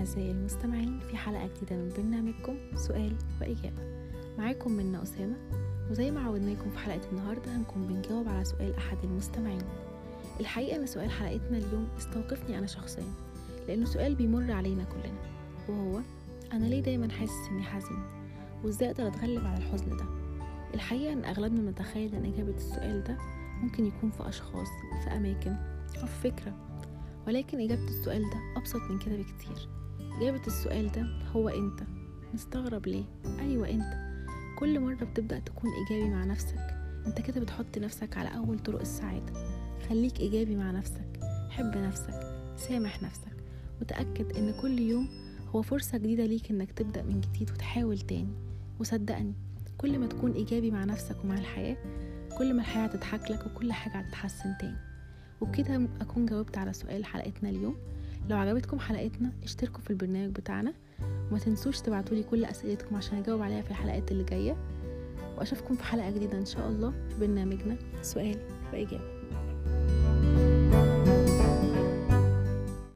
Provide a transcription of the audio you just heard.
أعزائي المستمعين في حلقة جديدة من برنامجكم سؤال وإجابة. معاكم منا أسامة وزي ما عودناكم في حلقة النهاردة هنكون بنجاوب على سؤال أحد المستمعين. الحقيقة إن سؤال حلقتنا اليوم استوقفني أنا شخصيا لأنه سؤال بيمر علينا كلنا وهو أنا ليه دايما حاسس إني حزين؟ وإزاي أقدر أتغلب على الحزن ده؟ الحقيقة إن أغلبنا متخيل إن إجابة السؤال ده ممكن يكون في أشخاص في أماكن أو في فكرة. ولكن إجابة السؤال ده أبسط من كده بكتير. إجابة السؤال ده هو أنت. مستغرب ليه؟ أيوة أنت. كل مرة بتبدأ تكون إيجابي مع نفسك أنت كده بتحط نفسك على أول طرق السعادة. خليك إيجابي مع نفسك حب نفسك سامح نفسك. وتأكد إن كل يوم هو فرصة جديدة ليك إنك تبدأ من جديد وتحاول تاني. وصدقني كل ما تكون إيجابي مع نفسك ومع الحياة كل ما الحياة هتضحك لك وكل حاجة هتتحسن تاني. وبكده أكون جاوبت على سؤال حلقتنا اليوم. لو عجبتكم حلقتنا اشتركوا في البرنامج بتاعنا. وما تنسوش تبعتولي كل أسئلتكم عشان أجاوب عليها في الحلقات اللي جاية. وأشوفكم في حلقة جديدة إن شاء الله في برنامجنا. سؤال وإجابة